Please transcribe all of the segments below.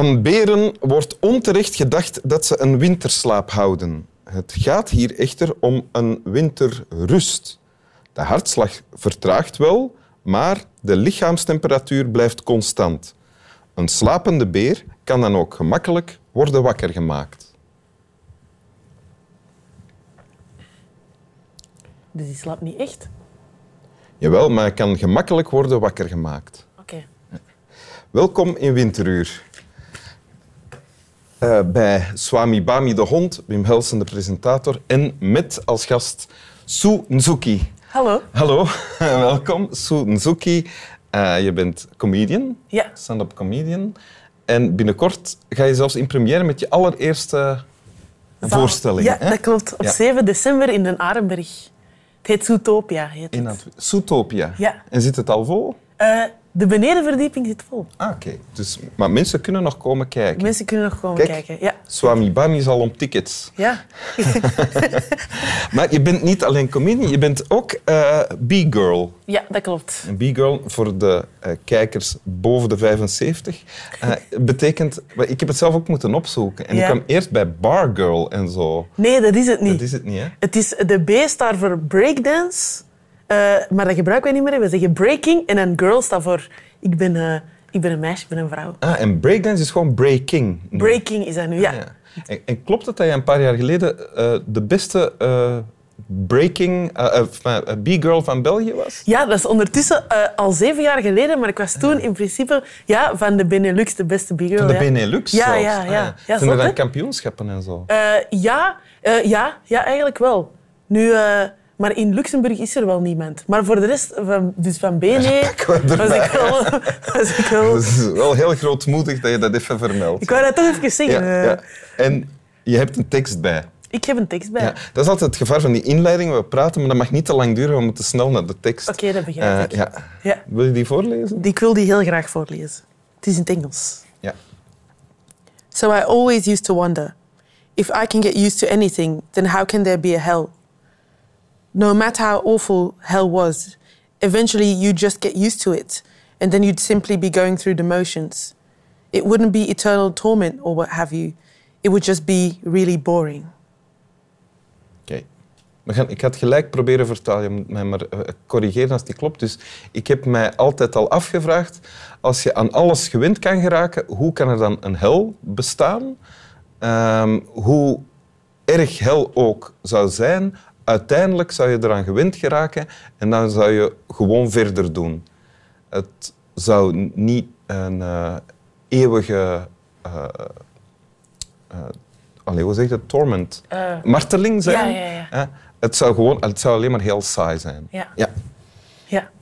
Van beren wordt onterecht gedacht dat ze een winterslaap houden. Het gaat hier echter om een winterrust. De hartslag vertraagt wel, maar de lichaamstemperatuur blijft constant. Een slapende beer kan dan ook gemakkelijk worden wakker gemaakt. Dus die slaapt niet echt? Jawel, maar hij kan gemakkelijk worden wakker gemaakt. Oké. Welkom in Winteruur. Eh, bij Swami Bami de hond, Wim Helsen de presentator en met als gast Sue Nzuki. Hallo. Hallo, welkom. Sue Nzuki, Eh, je bent comedian, Ja. stand-up comedian. En binnenkort ga je zelfs in première met je allereerste voorstelling. Ja, hè? dat klopt. Op Ja. 7 december in Den Arenberg. Het heet Zootopia. Heet In het. Antwer- Zootopia. Ja. En zit het al vol? Eh, de benedenverdieping zit vol. Ah, oké. Dus, maar mensen kunnen nog komen kijken. Mensen kunnen nog komen Kijk. kijken. Ja. Swami Bami is al om tickets. Ja. Maar je bent niet alleen comedian, je bent ook eh B-girl. ja, dat klopt. Een B-girl, voor de eh, kijkers boven de 75, eh, betekent... Ik heb het zelf ook moeten opzoeken. En Ja. ik kwam eerst bij bargirl en zo. Nee, dat is het niet. Dat is het niet, hè? Het is de B staat voor breakdance, eh, maar dat gebruiken wij niet meer. We zeggen breaking en dan girl staat voor ik ben, eh, ik ben een meisje, ik ben een vrouw. Ah, en breakdance is gewoon breaking. Breaking is dat nu, ja. Ja. En, en klopt het dat je een paar jaar geleden eh, de beste breaking B-girl van België was? Ja, dat is ondertussen al zeven jaar geleden, maar ik was toen in principe ja, van de Benelux de beste big girl. Van de ja. Benelux Ja, zelfs. ja, Ah, ja. Ja, Zijn er dan kampioenschappen en zo? Ja, ja, ja, eigenlijk wel. Nu, maar in Luxemburg is er wel niemand. Maar voor de rest, van, dus van B, nee, pakken we was ik wel... Was ik, wel Dat is wel heel grootmoedig dat je dat even vermeldt. ik wou dat toch even zeggen. ja, eh. ja. En je hebt een tekst bij. Ik heb een tekst bij. Ja, dat is altijd het gevaar van die inleiding. We praten, maar dat mag niet te lang duren. We moeten snel naar de tekst. Oké, dat begrijp Eh, ik. ja. Ja. Wil je die voorlezen? Ik wil die heel graag voorlezen. Het is in het Engels. Ja. So I always used to wonder if I can get used to anything, then how can there be a hell? No matter how awful hell was, eventually you'd just get used to it, and then you'd simply be going through the motions. It wouldn't be eternal torment or what have you, it would just be really boring. Oké. Ik het gelijk proberen vertalen. Maar eh, corrigeren als die klopt. Dus ik heb mij altijd al afgevraagd, als je aan alles gewend kan geraken, hoe kan er dan een hel bestaan? Ehm, hoe erg hel ook zou zijn, uiteindelijk zou je eraan gewend geraken en dan zou je gewoon verder doen. Het zou niet een eh, eeuwige... eh eh, allee, hoe zeg je dat? Torment. Marteling zijn. ja, ja, ja. Hè? Het, zou gewoon, het zou alleen maar heel saai zijn. Ja.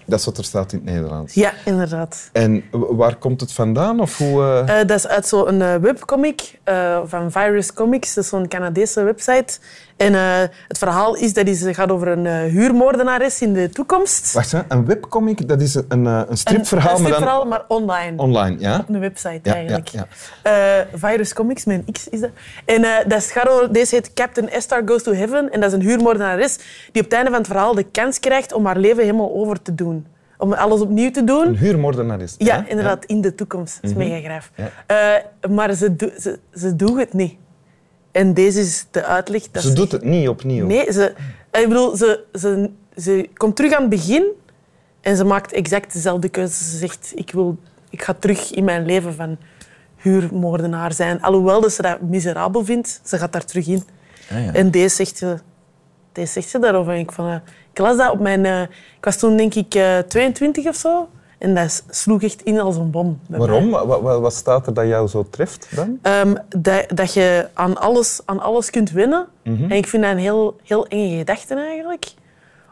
Ja. Ja, Dat is wat er staat in het Nederlands. ja inderdaad. En waar komt het vandaan? Of hoe, eh, Eh, dat is uit zo'n eh, webcomic van Virus Comics. Dat is zo'n Canadese website. En het verhaal is dat het gaat over een huurmoordenares in de toekomst. Wacht, hè? een webcomic, dat is een, een, een stripverhaal, een, een maar stripverhaal, dan maar online. online. Ja? Op een website Ja, eigenlijk. ja, Eh, Virus Comics, mijn X is dat. En dat gaat over, deze heet Captain Estar Goes to Heaven. En dat is een huurmoordenares die op het einde van het verhaal de kans krijgt om haar leven helemaal over te doen. Om alles opnieuw te doen. Een huurmoordenaar is Ja, hè? inderdaad, in de toekomst. Dat is mega graaf. Ja. Eh, maar ze, do- ze, ze doen het niet. En deze is de uitleg. Dat Ze doet het niet opnieuw. Nee, ze, ik bedoel, ze, ze, ze komt terug aan het begin en ze maakt exact dezelfde keuze. Ze zegt, ik, wil, ik ga terug in mijn leven van huurmoordenaar zijn. Alhoewel dat ze dat miserabel vindt, ze gaat daar terug in. Ah, ja. En deze zegt ze, deze zegt ze daarover. En ik, van, eh, ik las dat op mijn... eh, ik was toen denk ik eh, 22 of zo. En dat sloeg echt in als een bom. Waarom? Wat, wat, staat er dat jou zo treft dan? Ehm, dat, dat je aan alles, aan alles kunt winnen. Mhm. En ik vind dat een heel, heel enge gedachte eigenlijk.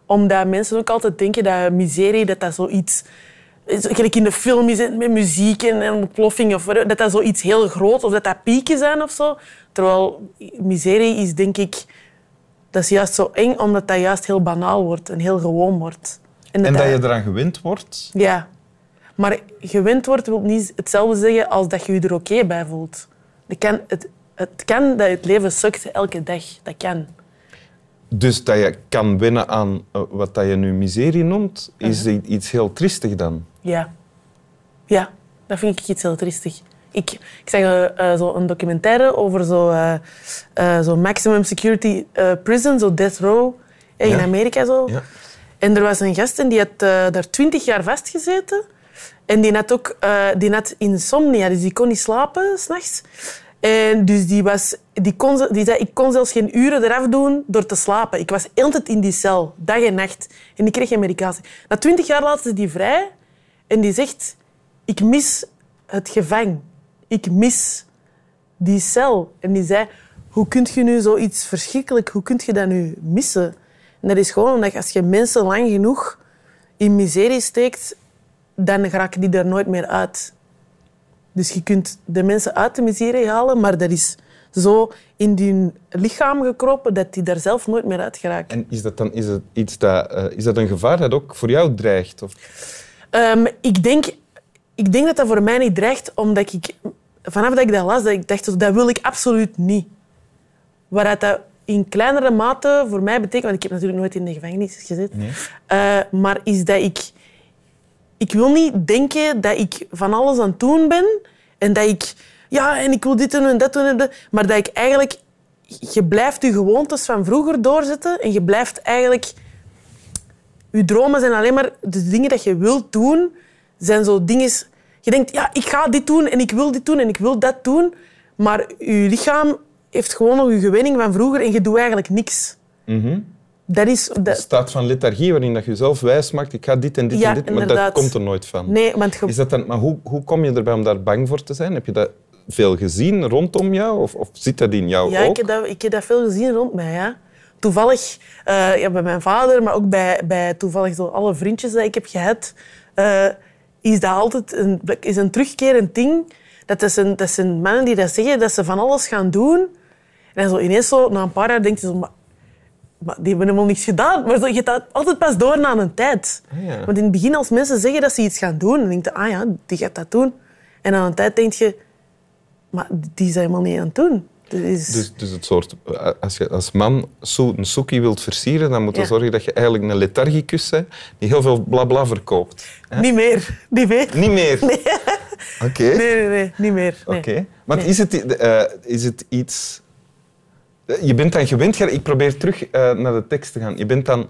Omdat mensen ook altijd denken dat miserie, dat dat zoiets... Gelijk in de film is met muziek en, en ontploffing, of dat dat zoiets heel groot of dat dat pieken zijn of zo. Terwijl miserie is, denk ik... Dat is juist zo eng, omdat dat juist heel banaal wordt en heel gewoon wordt. En dat je eraan gewend wordt. Ja. Maar gewend wordt wil niet hetzelfde zeggen als dat je je er oké bij voelt. Het kan, het, het kan dat het leven sukt elke dag. Dat kan. Dus dat je kan wennen aan eh, wat dat je nu miserie noemt, is Mhm. iets heel triestig dan. Ja. Ja. Dat vind ik iets heel triestig. Ik, ik zag eh, eh, zo een documentaire over zo, eh, zo maximum security prison, zo death row in Ja. Amerika zo. Ja. En er was een gast en die had daar twintig jaar vastgezeten. En die had ook die had insomnia, dus die kon niet slapen s'nachts. En dus die, was, die, kon, die zei, ik kon zelfs geen uren eraf doen door te slapen. Ik was altijd in die cel, dag en nacht. En die kreeg geen medicatie. Na twintig jaar laten ze die vrij. En die zegt, ik mis het gevang. Ik mis die cel. En die zei, hoe kun je nu zoiets verschrikkelijk, hoe kun je dat nu missen? En dat is gewoon omdat als je mensen lang genoeg in miserie steekt, dan raken die daar nooit meer uit. Dus je kunt de mensen uit de miserie halen, maar dat is zo in hun lichaam gekropen dat die daar zelf nooit meer uit geraken. En is dat dan is het iets dat, eh, is dat een gevaar dat ook voor jou dreigt? Of? Ehm, ik, denk, ik denk dat dat voor mij niet dreigt, omdat ik vanaf dat ik dat las, dat ik dacht, dat wil ik absoluut niet. Waaruit dat in kleinere mate voor mij betekent, want ik heb natuurlijk nooit in de gevangenis gezeten, Nee. eh, maar is dat ik... Ik wil niet denken dat ik van alles aan het doen ben en dat ik... Ja, en ik wil dit doen en dat doen en dat. Maar dat ik eigenlijk... Je blijft je gewoontes van vroeger doorzetten en je blijft eigenlijk... Je dromen zijn alleen maar de dingen dat je wilt doen, zijn zo dingen. Je denkt, ja, ik ga dit doen en ik wil dit doen en ik wil dat doen. Maar je lichaam heeft gewoon nog je gewenning van vroeger en je doet eigenlijk niks. Dat is... Dat, staat van lethargie waarin dat je jezelf wijs maakt, ik ga dit en dit Ja, en dit, maar inderdaad. dat komt er nooit van. nee, want je, Is dat dan, maar hoe, hoe kom je erbij om daar bang voor te zijn? Heb je dat veel gezien rondom jou of, of zit dat in jou Ja, ook? ik heb, dat, ik heb dat veel gezien rond mij. Ja. Toevallig, eh, ja, bij mijn vader, maar ook bij, bij toevallig zo alle vriendjes die ik heb gehad, eh, is dat altijd een, is een terugkerend ding. Dat, is een, dat zijn mannen die dat zeggen, dat ze van alles gaan doen. En zo ineens, zo, na een paar jaar, denk je zo... Maar, maar die hebben helemaal niks gedaan. Maar zo, je gaat dat altijd pas door na een tijd. Ah, ja. Want in het begin, als mensen zeggen dat ze iets gaan doen, dan denk je, ah ja, die gaat dat doen. En na een tijd denk je, maar die zijn helemaal niet aan het doen. Is... Dus, dus het soort, eh, als je als man een soekie wilt versieren, dan moet je Ja. zorgen dat je eigenlijk een lethargicus bent die heel veel blabla verkoopt. Niet meer. Niet meer. Niet meer? Oké. Nee, nee, nee. Niet meer. Nee. Oké. Maar Nee. is, het, eh, is het iets... eh, Je bent dan gewend. Ik probeer terug naar de tekst te gaan. Je bent dan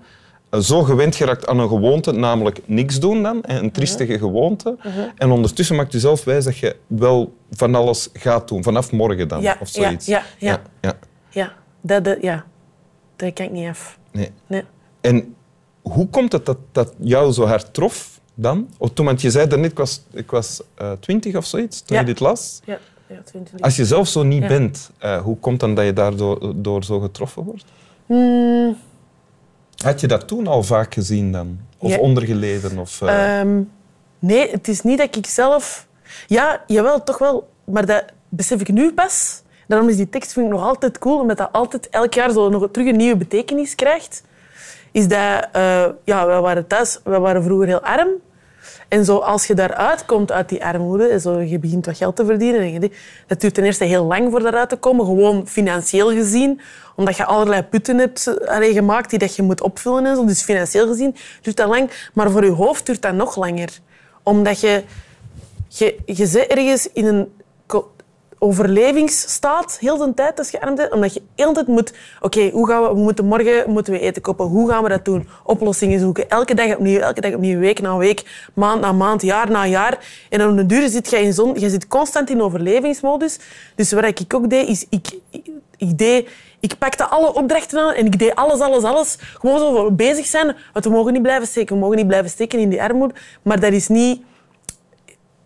zo gewend geraakt aan een gewoonte, namelijk niks doen dan, een triestige gewoonte. Mhm. En ondertussen maakt je zelf wijs dat je wel van alles gaat doen, vanaf morgen dan, Ja, of zoiets. ja, ja. ja, ja. Ja, dat, dat, ja. dat kan ik niet af. Nee. Nee. En hoe komt het dat dat jou zo hard trof dan? Of toen, want je zei daarnet, ik was, ik was eh, twintig of zoiets toen je dit las. Ja, ja 20. Als je zelf zo niet bent, eh, hoe komt dan dat je daardoor door zo getroffen wordt? Hmm, Had je dat toen al vaak gezien dan? Of Ja. ondergeleden? Of, eh, ehm, nee, het is niet dat ik zelf... Ja, jawel, toch wel. Maar dat besef ik nu pas. Daarom is die tekst vind ik nog altijd cool, omdat dat altijd elk jaar zo nog terug een nieuwe betekenis krijgt. Is dat... eh, ja, wij waren thuis... Wij waren vroeger heel arm. En zo, als je daaruit komt uit die armoede, en zo, je begint wat geld te verdienen, en je dat duurt ten eerste heel lang voor daaruit te komen, gewoon financieel gezien, omdat je allerlei putten hebt allee, gemaakt die dat je moet opvullen. En zo. Dus financieel gezien duurt dat lang, maar voor je hoofd duurt dat nog langer. Omdat je, je, je zit ergens in een overlevingsstaat heel de tijd als je arm bent, omdat je heel de tijd moet... Oké, hoe gaan we, we moeten morgen moeten we eten kopen. Hoe gaan we dat doen? Oplossingen zoeken. Elke dag opnieuw, elke dag opnieuw, week na week, maand na maand, jaar na jaar. En dan op de duur zit je in zon, je zit constant in overlevingsmodus. Dus wat ik ook deed, is ik, ik, ik deed... Ik pakte alle opdrachten aan en ik deed alles, alles, alles. Gewoon zo bezig zijn. Want we mogen niet blijven steken. We mogen niet blijven steken in die armoede. Maar dat is niet...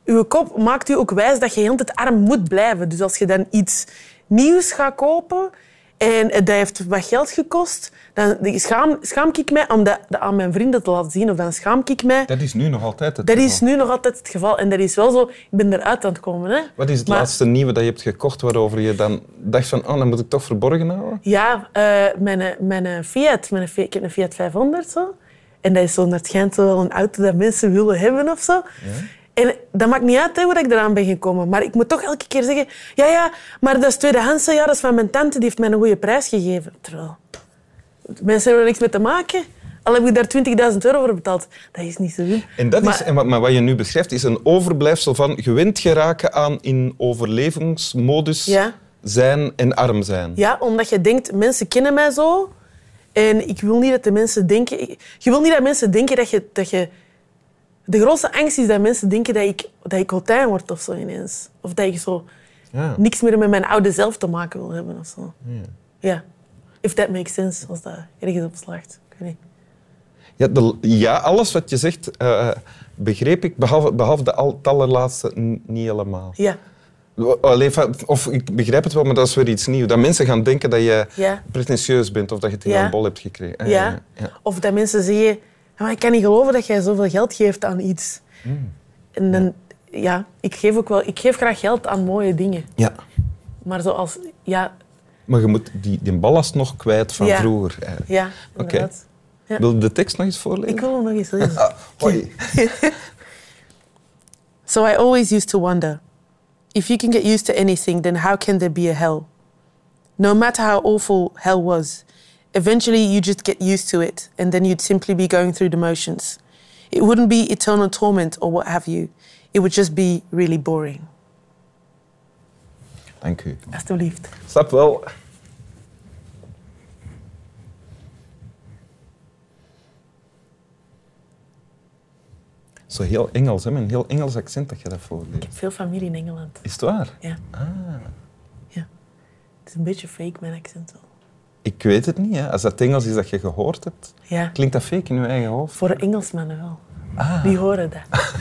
Uw kop maakt u ook wijs dat je heel tijd arm moet blijven. Dus als je dan iets nieuws gaat kopen en dat heeft wat geld gekost, dan schaam, schaam ik mij om dat aan mijn vrienden te laten zien. Of dan schaam ik mij. dat is nu nog altijd het Dat geval. is nu nog altijd het geval. En dat is wel zo, ik ben eruit aan het komen. Hè. Wat is het Maar- laatste nieuwe dat je hebt gekocht waarover je dan dacht van, oh, dat moet ik toch verborgen houden? Ja, eh, mijn, mijn Fiat. Mijn, Fiat- ik heb een Fiat 500. Zo. En dat is zo naar het schijnt zo wel een auto dat mensen willen hebben of zo. En dat maakt niet uit hè, hoe ik eraan ben gekomen. Maar ik moet toch elke keer zeggen... Ja, ja, maar dat is tweedehands. Ja, dat is van mijn tante. Die heeft mij een goede prijs gegeven. Terwijl... Mensen hebben er niks mee te maken. Al heb ik daar 20.000 euro voor betaald. Dat is niet zo doen. En dat Maar- is, en wat, maar wat je nu beschrijft, is een overblijfsel van gewend geraken aan in overlevingsmodus Ja. zijn en arm zijn. Ja, omdat je denkt, mensen kennen mij zo. En ik wil niet dat de mensen denken... ik- Je wil niet dat mensen denken dat je... Dat je de grootste angst is dat mensen denken dat ik, dat ik Hotijn word of zo ineens. Of dat ik zo Ja. niks meer met mijn oude zelf te maken wil hebben of zo. Ja. If that makes sense, als dat ergens op slaagt. Ik weet niet. Ja, de- ja, alles wat je zegt eh, begreep ik, behalve, behalve de al, allerlaatste niet helemaal. Ja. Of ik begrijp het wel, maar dat is weer iets nieuws. Dat mensen gaan denken dat je Ja. pretentieus bent of dat je het in Ja. een bol hebt gekregen. Ah, Ja. ja. Of dat mensen zeggen, "Ja, maar ik kan niet geloven dat jij zoveel geld geeft aan iets. Mm. En dan, ja, ik geef ook wel, ik geef graag geld aan mooie dingen. ja. Maar zoals, ja, Maar je moet die, die ballast nog kwijt van Ja. vroeger. eigenlijk. ja, Oké. inderdaad. Ja. Wil je de tekst nog eens voorlezen? Ik wil hem nog eens lezen. Ah, hoi. So I always used to wonder if you can get used to anything, then how can there be a hell? No matter how awful hell was, eventually you just get used to it, and then you'd simply be going through the motions. It wouldn't be eternal torment or what have you, it would just be really boring. Dank u. Alsjeblieft. Snap wel. Zo heel Engels, hè? een heel Engels accent dat je dat Ik voorleest. heb veel familie in Engeland. Is het waar? Ja. Ah. ja. Het is een beetje fake, mijn accent wel. Ik weet het niet. Hè. Als dat Engels is dat je gehoord hebt, Ja. klinkt dat fake in je eigen hoofd. Voor Engelsmannen wel. Ah. Die horen dat.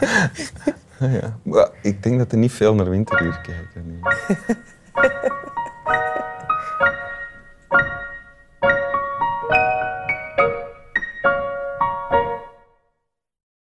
Ja. Maar ik denk dat er niet veel naar winteruur kijken. nu.